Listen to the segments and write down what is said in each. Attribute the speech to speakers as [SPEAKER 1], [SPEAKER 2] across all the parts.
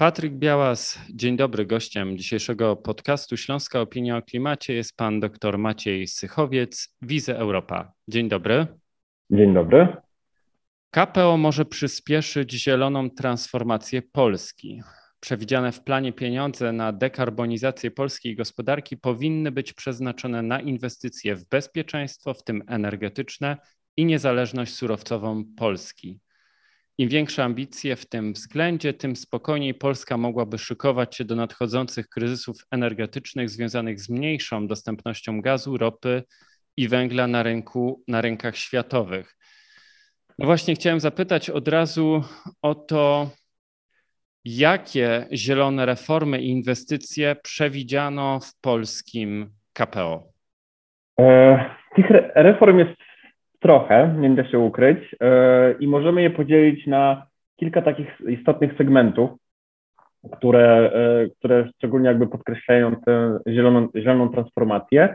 [SPEAKER 1] Patryk Białas, dzień dobry. Gościem dzisiejszego podcastu Śląska Opinia o Klimacie jest pan dr Maciej Sychowiec, Wize Europa. Dzień dobry.
[SPEAKER 2] Dzień dobry.
[SPEAKER 1] KPO może przyspieszyć zieloną transformację Polski. Przewidziane w planie pieniądze na dekarbonizację polskiej gospodarki powinny być przeznaczone na inwestycje w bezpieczeństwo, w tym energetyczne i niezależność surowcową Polski. Im większe ambicje w tym względzie, tym spokojniej Polska mogłaby szykować się do nadchodzących kryzysów energetycznych związanych z mniejszą dostępnością gazu, ropy i węgla na, rynku, na rynkach światowych. No właśnie chciałem zapytać od razu o to, jakie zielone reformy i inwestycje przewidziano w polskim KPO?
[SPEAKER 2] E, tych reform jest trochę, nie da się ukryć, e, i możemy je podzielić na kilka takich istotnych segmentów, które, e, które szczególnie jakby podkreślają tę zieloną, zieloną transformację.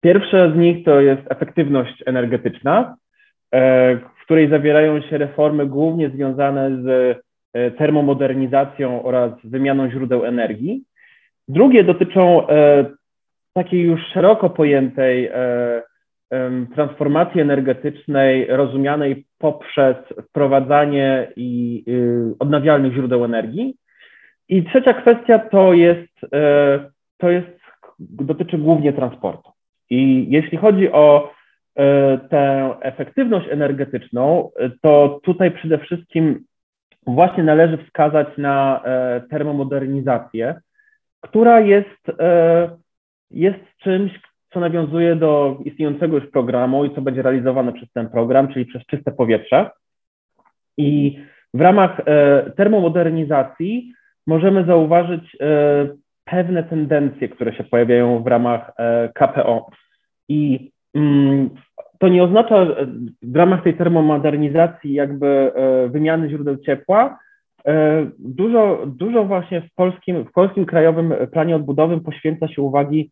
[SPEAKER 2] Pierwsze z nich to jest efektywność energetyczna, e, w której zawierają się reformy głównie związane z termomodernizacją oraz wymianą źródeł energii. Drugie dotyczą takiej już szeroko pojętej transformacji energetycznej rozumianej poprzez wprowadzanie i y, odnawialnych źródeł energii. I trzecia kwestia to jest, e, to jest, dotyczy głównie transportu. I jeśli chodzi o e, tę efektywność energetyczną, to tutaj przede wszystkim właśnie należy wskazać na e, termomodernizację, która jest, jest czymś, co nawiązuje do istniejącego już programu i co będzie realizowane przez ten program, czyli przez czyste powietrze. I w ramach e, termomodernizacji możemy zauważyć e, pewne tendencje, które się pojawiają w ramach e, KPO. I mm, to nie oznacza w ramach tej termomodernizacji jakby wymiany źródeł ciepła. Dużo, dużo właśnie w polskim, w polskim krajowym planie odbudowym poświęca się uwagi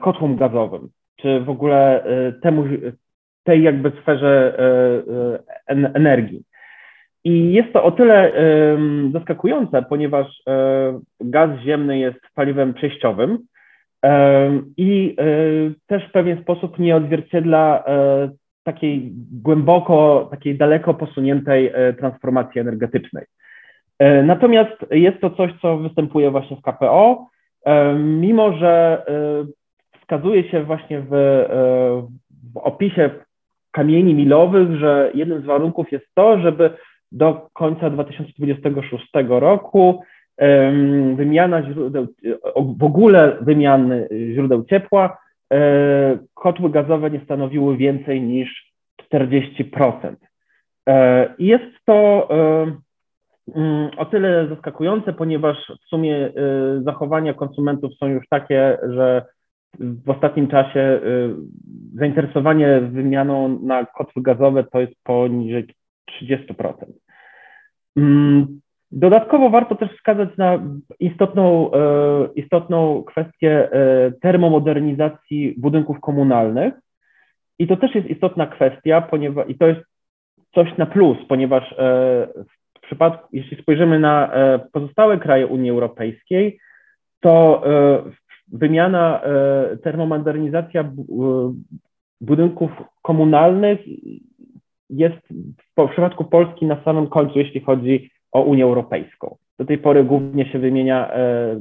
[SPEAKER 2] kotłom gazowym, czy w ogóle e, temu, tej jakby sferze e, energii. I jest to o tyle zaskakujące, ponieważ gaz ziemny jest paliwem przejściowym i też w pewien sposób nie odzwierciedla takiej głęboko, takiej daleko posuniętej transformacji energetycznej. Natomiast jest to coś, co występuje właśnie w KPO, mimo że e, wskazuje się właśnie w, e, w opisie kamieni milowych, że jednym z warunków jest to, żeby do końca 2026 roku wymiana źródeł, w ogóle wymiany źródeł ciepła, e, kotły gazowe nie stanowiły więcej niż 40%. I jest to o tyle zaskakujące, ponieważ w sumie y, zachowania konsumentów są już takie, że w ostatnim czasie y, zainteresowanie wymianą na kotły gazowe to jest poniżej 30%. Mm, dodatkowo warto też wskazać na istotną, y, istotną kwestię termomodernizacji budynków komunalnych. I to też jest istotna kwestia, ponieważ i to jest coś na plus, ponieważ przypadku, jeśli spojrzymy na e, pozostałe kraje Unii Europejskiej, to e, wymiana, e, termomodernizacja budynków komunalnych jest w przypadku Polski na samym końcu, jeśli chodzi o Unię Europejską. Do tej pory głównie się wymienia,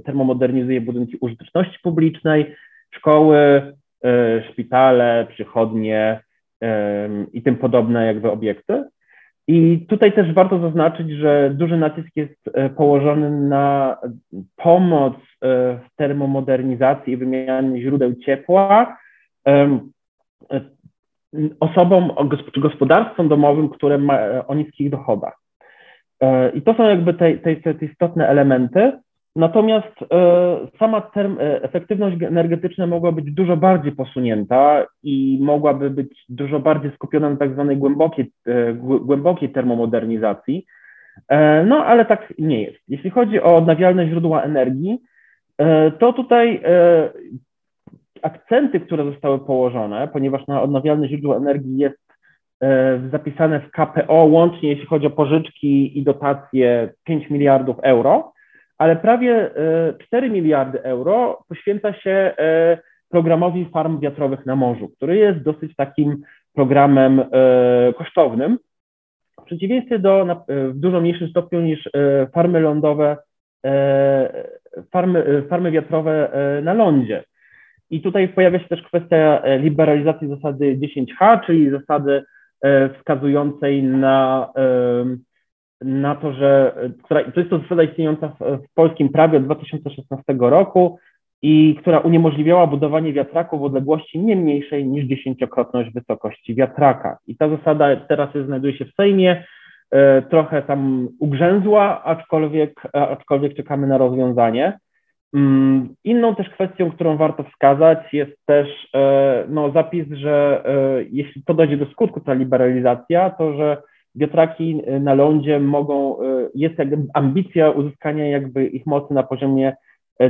[SPEAKER 2] termomodernizuje budynki użyteczności publicznej, szkoły, szpitale, przychodnie i tym podobne jakby obiekty. I tutaj też warto zaznaczyć, że duży nacisk jest e, położony na pomoc e, w termomodernizacji i wymianie źródeł ciepła e, osobom czy gospodarstwom domowym, które ma o niskich dochodach. I to są jakby te, te, te istotne elementy. Natomiast e, sama term, e, efektywność energetyczna mogła być dużo bardziej posunięta i mogłaby być dużo bardziej skupiona na tak zwanej głębokiej, e, głębokiej termomodernizacji. No, ale tak nie jest. Jeśli chodzi o odnawialne źródła energii, to tutaj akcenty, które zostały położone, ponieważ na odnawialne źródła energii jest zapisane w KPO łącznie, jeśli chodzi o pożyczki i dotacje 5 miliardów euro, ale prawie 4 miliardy euro poświęca się programowi farm wiatrowych na morzu, który jest dosyć takim programem kosztownym, w przeciwieństwie do w dużo mniejszym stopniu niż farmy lądowe, farmy, farmy wiatrowe na lądzie. I tutaj pojawia się też kwestia liberalizacji zasady 10H, czyli zasady E, wskazującej na, na to, że która, to jest to zasada istniejąca w, w polskim prawie od 2016 roku i która uniemożliwiała budowanie wiatraków w odległości nie mniejszej niż dziesięciokrotność wysokości wiatraka. I ta zasada teraz znajduje się w Sejmie, e, trochę tam ugrzęzła, aczkolwiek, aczkolwiek czekamy na rozwiązanie. Mm, inną też kwestią, którą warto wskazać, jest też e, no, zapis, że e, jeśli to dojdzie do skutku, ta liberalizacja, to że wiatraki na lądzie mogą, e, jest jakby ambicja uzyskania jakby ich mocy na poziomie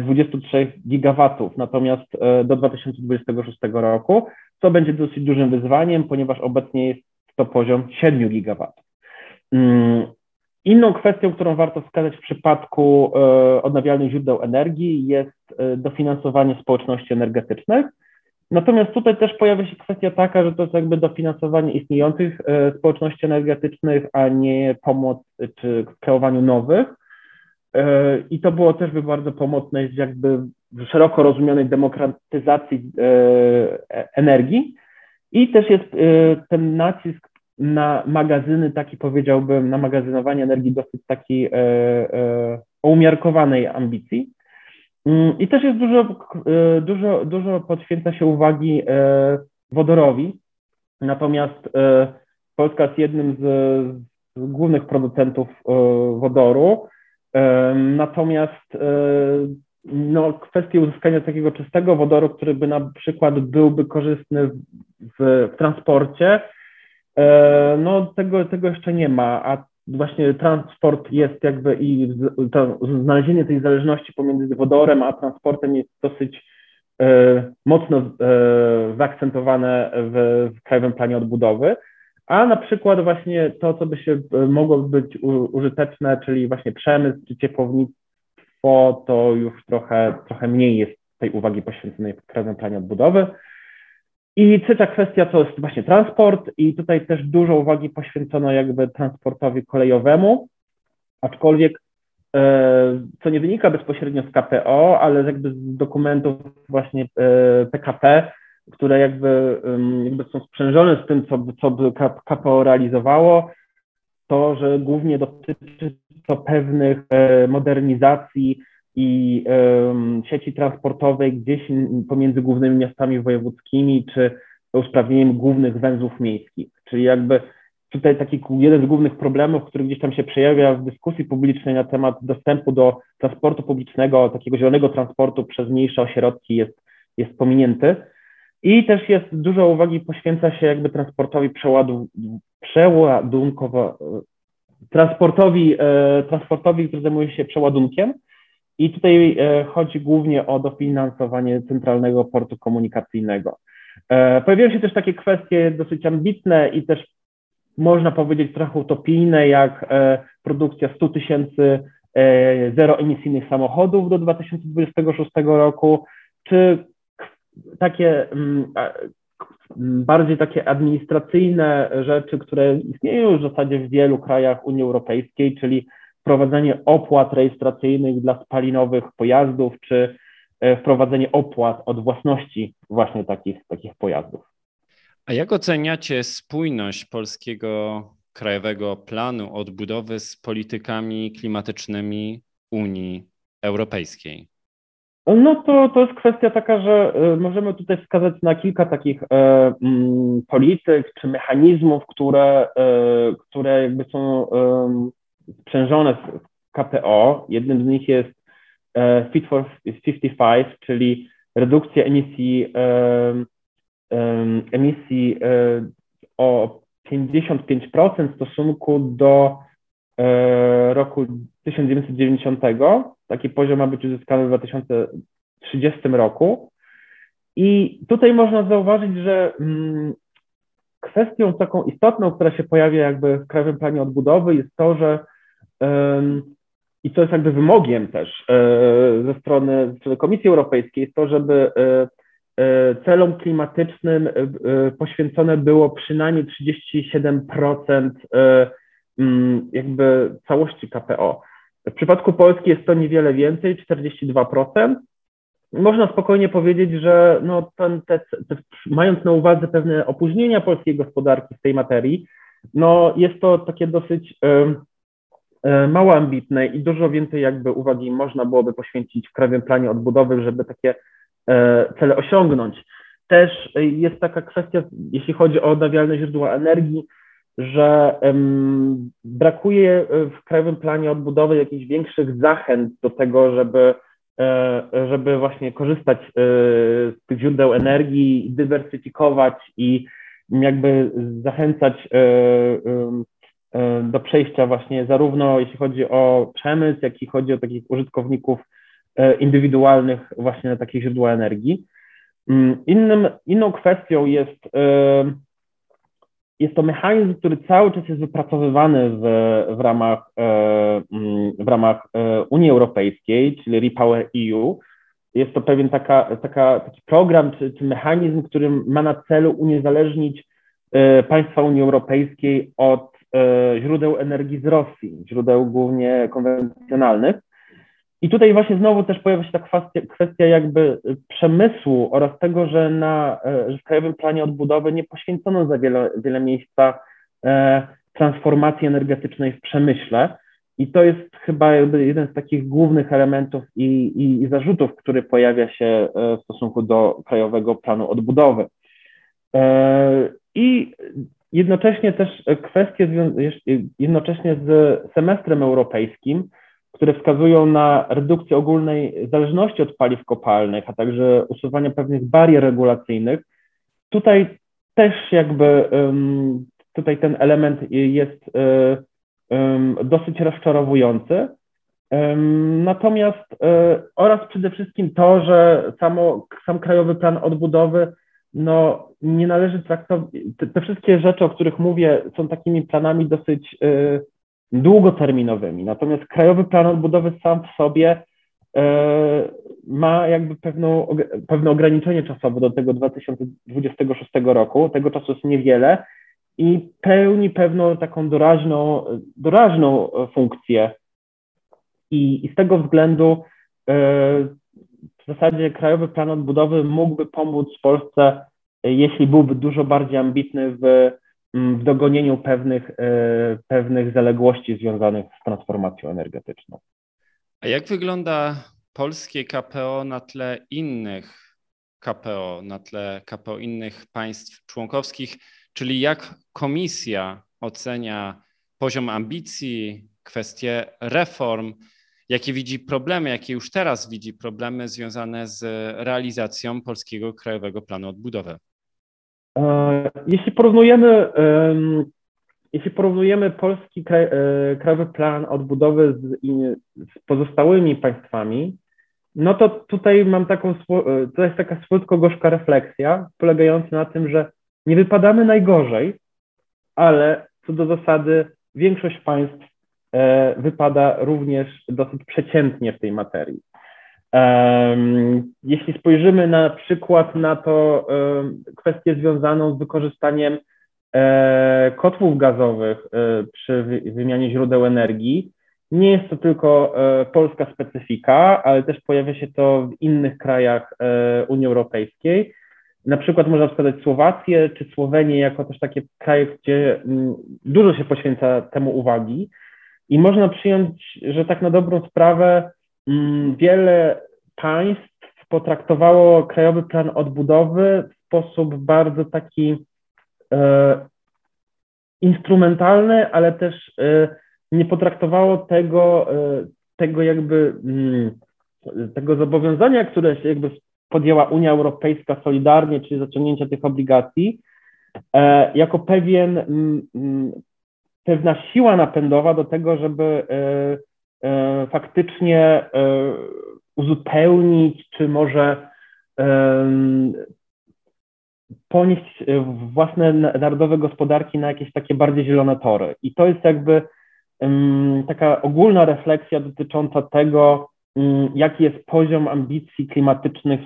[SPEAKER 2] 23 gigawatów, natomiast do 2026 roku, co będzie dosyć dużym wyzwaniem, ponieważ obecnie jest to poziom 7 gigawatów. Mm, Inną kwestią, którą warto wskazać w przypadku e, odnawialnych źródeł energii jest e, dofinansowanie społeczności energetycznych. Natomiast tutaj też pojawia się kwestia taka, że to jest jakby dofinansowanie istniejących e, społeczności energetycznych, a nie pomoc czy kreowaniu nowych. I to było też by bardzo pomocne jakby w szeroko rozumianej demokratyzacji energii. I też jest ten nacisk na magazyny, taki powiedziałbym, na magazynowanie energii dosyć taki e, e, o umiarkowanej ambicji. Mm, I też jest dużo, e, dużo, dużo poświęca się uwagi e, wodorowi, natomiast e, Polska jest jednym z, z głównych producentów wodoru, natomiast no, kwestie uzyskania takiego czystego wodoru, który by na przykład byłby korzystny w, w transporcie, no tego, tego jeszcze nie ma, a właśnie transport jest jakby i to znalezienie tej zależności pomiędzy wodorem a transportem jest dosyć e, mocno e, zaakcentowane w, w Krajowym Planie Odbudowy. A na przykład właśnie to, co by się mogło być użyteczne, czyli właśnie przemysł czy ciepłownictwo, to już trochę, trochę mniej jest tej uwagi poświęconej w Krajowym Planie Odbudowy. I trzecia kwestia to jest właśnie transport i tutaj też dużo uwagi poświęcono jakby transportowi kolejowemu, aczkolwiek e, co nie wynika bezpośrednio z KPO, ale jakby z dokumentów właśnie PKP, e, które jakby, jakby są sprzężone z tym, co, co by KPO realizowało, to, że głównie dotyczy to pewnych e, modernizacji i sieci transportowej gdzieś pomiędzy głównymi miastami wojewódzkimi, czy usprawnieniem głównych węzłów miejskich. Czyli jakby tutaj taki jeden z głównych problemów, który gdzieś tam się przejawia w dyskusji publicznej na temat dostępu do transportu publicznego, takiego zielonego transportu przez mniejsze ośrodki jest, jest pominięty. I też jest dużo uwagi poświęca się jakby transportowi przeładu, przeładunkowo, transportowi, e, transportowi, który zajmuje się przeładunkiem, i tutaj e, chodzi głównie o dofinansowanie centralnego portu komunikacyjnego. E, pojawiają się też takie kwestie dosyć ambitne i też można powiedzieć trochę utopijne, jak e, produkcja 100 tysięcy zeroemisyjnych samochodów do 2026 roku, czy takie mm, bardziej takie administracyjne rzeczy, które istnieją już w zasadzie w wielu krajach Unii Europejskiej, czyli wprowadzenie opłat rejestracyjnych dla spalinowych pojazdów, czy e, wprowadzenie opłat od własności właśnie takich, takich pojazdów.
[SPEAKER 1] A jak oceniacie spójność polskiego krajowego planu odbudowy z politykami klimatycznymi Unii Europejskiej?
[SPEAKER 2] No to, to jest kwestia taka, że e, możemy tutaj wskazać na kilka takich e, m, polityk czy mechanizmów, które, które jakby są sprzężone z KPO. Jednym z nich jest e, Fit for 55, czyli redukcja emisji, emisji e, o 55% w stosunku do e, roku 1990. Taki poziom ma być uzyskany w 2030 roku. I tutaj można zauważyć, że mm, kwestią taką istotną, która się pojawia jakby w Krajowym Planie Odbudowy jest to, że i co jest jakby wymogiem też ze strony, ze strony Komisji Europejskiej, jest to, żeby celom klimatycznym poświęcone było przynajmniej 37% mm, jakby całości KPO. W przypadku Polski jest to niewiele więcej, 42%. Można spokojnie powiedzieć, że no ten, te, te, mając na uwadze pewne opóźnienia polskiej gospodarki w tej materii, no jest to takie dosyć mało ambitne i dużo więcej jakby uwagi można byłoby poświęcić w Krajowym Planie Odbudowy, żeby takie y, cele osiągnąć. Też jest taka kwestia, jeśli chodzi o odnawialne źródła energii, że um, brakuje w Krajowym Planie Odbudowy jakichś większych zachęt do tego, żeby, e, żeby właśnie korzystać e, z tych źródeł energii, dywersyfikować i jakby zachęcać e, do przejścia właśnie zarówno jeśli chodzi o przemysł, jak i chodzi o takich użytkowników indywidualnych właśnie na takie źródła energii. Mm, innym, inną kwestią jest jest to mechanizm, który cały czas jest wypracowywany w, w, ramach, e, mm, w ramach e, Unii Europejskiej, czyli Repower EU. Jest to pewien taka, taka, taki program czy, czy mechanizm, który ma na celu uniezależnić e, państwa Unii Europejskiej od źródeł energii z Rosji, źródeł głównie konwencjonalnych. I tutaj właśnie znowu też pojawia się ta kwestia, kwestia jakby przemysłu oraz tego, że, na, e, że w Krajowym Planie Odbudowy nie poświęcono za wiele, wiele miejsca e, transformacji energetycznej w przemyśle. I to jest chyba jeden z takich głównych elementów i, i, i zarzutów, który pojawia się e, w stosunku do Krajowego Planu Odbudowy. I jednocześnie też kwestie jednocześnie z semestrem europejskim, które wskazują na redukcję ogólnej zależności od paliw kopalnych, a także usuwanie pewnych barier regulacyjnych. Tutaj też jakby tutaj ten element jest e, dosyć rozczarowujący. Natomiast e, oraz przede wszystkim to, że samo, sam Krajowy Plan Odbudowy no, nie należy traktować, te, te, wszystkie rzeczy, o których mówię, są takimi planami dosyć e, długoterminowymi. Natomiast Krajowy Plan Odbudowy sam w sobie e, ma jakby pewną, pewne ograniczenie czasowe do tego 2026 roku. Tego czasu jest niewiele i pełni pewną taką doraźną, doraźną funkcję. I, i z tego względu e, w zasadzie Krajowy Plan Odbudowy mógłby pomóc Polsce, jeśli byłby dużo bardziej ambitny w Mm, w dogonieniu pewnych, e, pewnych zaległości związanych z transformacją energetyczną.
[SPEAKER 1] A jak wygląda polskie KPO na tle innych KPO, na tle KPO innych państw członkowskich, czyli jak komisja ocenia poziom ambicji, kwestie reform, jakie widzi problemy, jakie już teraz widzi problemy związane z realizacją Polskiego Krajowego Planu Odbudowy?
[SPEAKER 2] E, jeśli porównujemy, jeśli porównujemy polski kraj, e, krajowy plan odbudowy z, z pozostałymi państwami, no to tutaj mam taką, e, to jest taka słodko-gorzka refleksja, polegająca na tym, że nie wypadamy najgorzej, ale co do zasady większość państw wypada również dosyć przeciętnie w tej materii. Jeśli spojrzymy na przykład na to kwestię związaną z wykorzystaniem e, kotłów gazowych e, przy wymianie źródeł energii, nie jest to tylko e, polska specyfika, ale też pojawia się to w innych krajach Unii Europejskiej. Na przykład można wskazać Słowację czy Słowenię jako też takie kraje, gdzie mm, dużo się poświęca temu uwagi. I można przyjąć, że tak na dobrą sprawę Mm, wiele państw potraktowało Krajowy Plan Odbudowy w sposób bardzo taki e, instrumentalny, ale też e, nie potraktowało tego, e, tego jakby mm, tego zobowiązania, które się jakby podjęła Unia Europejska solidarnie, czyli zaciągnięcia tych obligacji, e, jako pewien, m, mm, pewna siła napędowa do tego, żeby e, E, faktycznie e, uzupełnić, czy może ponieść własne narodowe gospodarki na jakieś takie bardziej zielone tory. I to jest jakby taka ogólna refleksja dotycząca tego, jaki jest poziom ambicji klimatycznych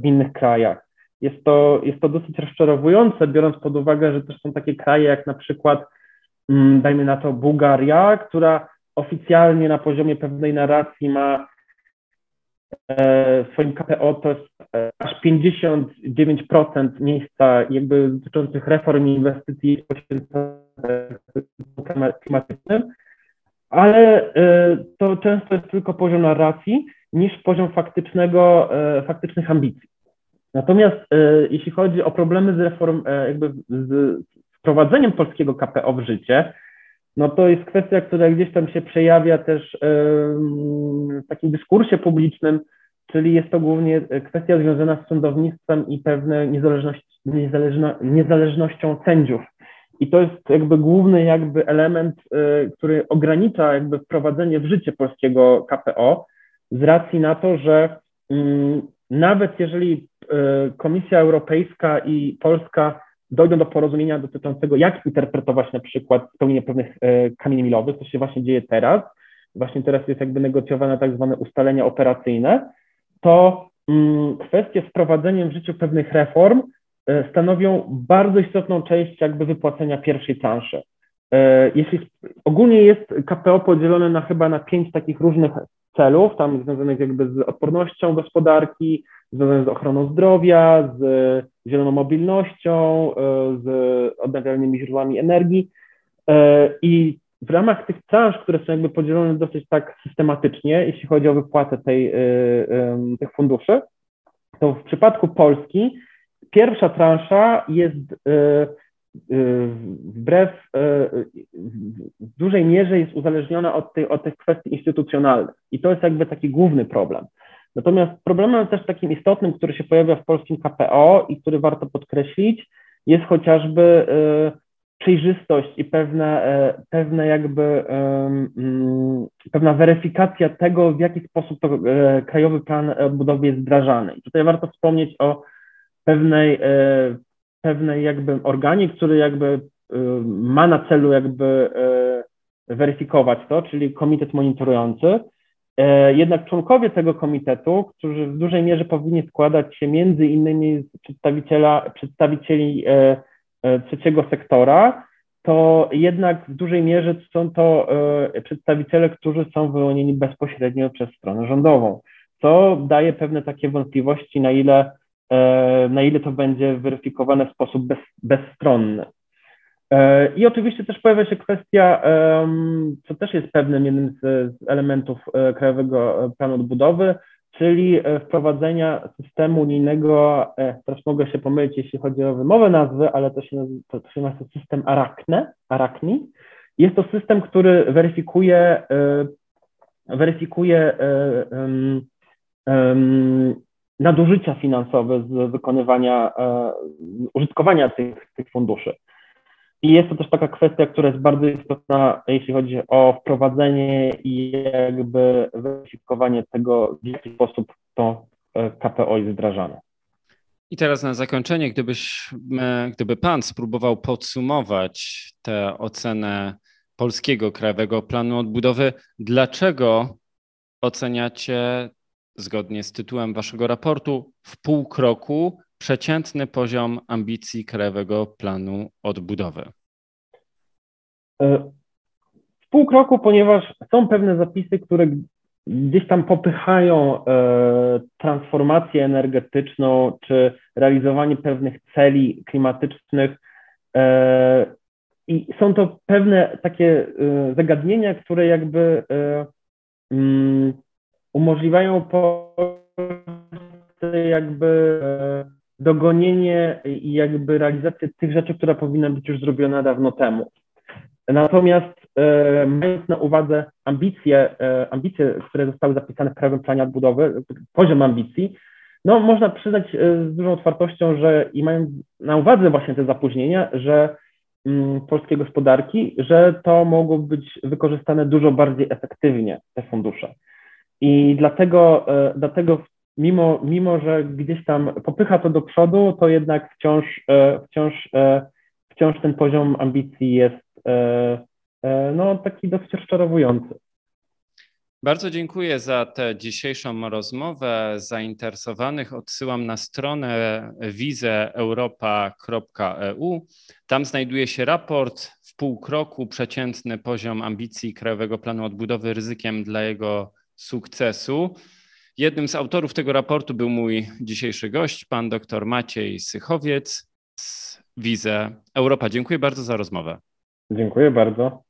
[SPEAKER 2] w, innych krajach. Jest to, jest to dosyć rozczarowujące, biorąc pod uwagę, że też są takie kraje jak na przykład, dajmy na to, Bułgaria, która oficjalnie na poziomie pewnej narracji ma e, w swoim KPO to jest e, aż 59% miejsca jakby dotyczących reform i inwestycji klimatycznym, ale e, to często jest tylko poziom narracji niż poziom faktycznego, faktycznych ambicji. Natomiast jeśli chodzi o problemy z reform, jakby z wprowadzeniem polskiego KPO w życie, no to jest kwestia, która gdzieś tam się przejawia też w takim dyskursie publicznym, czyli jest to głównie kwestia związana z sądownictwem i pewną niezależność, niezależno, niezależnością sędziów. I to jest jakby główny jakby element, e, który ogranicza jakby wprowadzenie w życie polskiego KPO z racji na to, że mm, nawet jeżeli e, Komisja Europejska i Polska dojdą do porozumienia dotyczącego, jak interpretować na przykład spełnienie pewnych e, kamieni milowych, co się właśnie dzieje teraz, właśnie teraz jest jakby negocjowane tak zwane ustalenia operacyjne, to mm, kwestie z wprowadzeniem w życiu pewnych reform e, stanowią bardzo istotną część jakby wypłacenia pierwszej transzy. E, jeśli ogólnie jest KPO podzielone na chyba na pięć takich różnych celów, tam związanych jakby z odpornością gospodarki, związanych z ochroną zdrowia, z zieloną mobilnością, e, z odnawialnymi źródłami energii. E, I w ramach tych transz, które są jakby podzielone dosyć tak systematycznie, jeśli chodzi o wypłatę tej, e, tych funduszy, to w przypadku Polski pierwsza transza jest wbrew w dużej mierze jest uzależniona od, od tych kwestii instytucjonalnych. I to jest jakby taki główny problem. Natomiast problemem też takim istotnym, który się pojawia w polskim KPO i który warto podkreślić, jest chociażby y, przejrzystość i pewne, e, pewne jakby mm, pewna weryfikacja tego, w jaki sposób to e, krajowy plan odbudowy jest wdrażany. I tutaj warto wspomnieć o pewnej, pewnej jakby organie, który jakby ma na celu jakby weryfikować to, czyli komitet monitorujący, jednak członkowie tego komitetu, którzy w dużej mierze powinni składać się między innymi z przedstawiciela, przedstawicieli e, e, trzeciego sektora, to jednak w dużej mierze są to przedstawiciele, którzy są wyłonieni bezpośrednio przez stronę rządową, co daje pewne takie wątpliwości, na ile, na ile to będzie weryfikowane w sposób bez, bezstronny. E, I oczywiście też pojawia się kwestia, co też jest pewnym jednym z elementów e, Krajowego Planu Odbudowy, czyli e, wprowadzenia systemu unijnego, teraz mogę się pomylić, jeśli chodzi o wymowę nazwy, ale to się, to, to się nazywa system Arachne, Arachni. Jest to system, który weryfikuje, weryfikuje um, um, nadużycia finansowe z wykonywania, użytkowania tych, tych funduszy. I jest to też taka kwestia, która jest bardzo istotna, jeśli chodzi o wprowadzenie i jakby weryfikowanie tego, w jaki sposób to e, KPO jest wdrażane.
[SPEAKER 1] I teraz na zakończenie, gdybyś, e, gdyby Pan spróbował podsumować tę ocenę Polskiego Krajowego Planu Odbudowy, dlaczego oceniacie, zgodnie z tytułem Waszego raportu, w pół kroku przeciętny poziom ambicji Krajowego Planu Odbudowy?
[SPEAKER 2] E, w pół kroku, ponieważ są pewne zapisy, które gdzieś tam popychają e, transformację energetyczną czy realizowanie pewnych celi klimatycznych. E, I są to pewne takie zagadnienia, które jakby mm, umożliwiają jakby dogonienie i jakby realizację tych rzeczy, która powinna być już zrobiona dawno temu. Natomiast e, mając na uwadze ambicje, e, ambicje, które zostały zapisane w Krajowym Planie Odbudowy, poziom ambicji, no można przyznać e, z dużą otwartością, że i mając na uwadze właśnie te zapóźnienia, że mm, polskiej gospodarki, że to mogło być wykorzystane dużo bardziej efektywnie, te fundusze. I dlatego, e, dlatego mimo, mimo że gdzieś tam popycha to do przodu, to jednak wciąż, e, wciąż, e, wciąż ten poziom ambicji jest, no, taki dosyć rozczarowujący.
[SPEAKER 1] Bardzo dziękuję za tę dzisiejszą rozmowę. Zainteresowanych odsyłam na stronę wizeeuropa.eu. Tam znajduje się raport w pół kroku przeciętny poziom ambicji Krajowego Planu Odbudowy ryzykiem dla jego sukcesu. Jednym z autorów tego raportu był mój dzisiejszy gość, pan dr Maciej Sychowiec z Wize Europa. Dziękuję bardzo za rozmowę.
[SPEAKER 2] Dziękuję bardzo.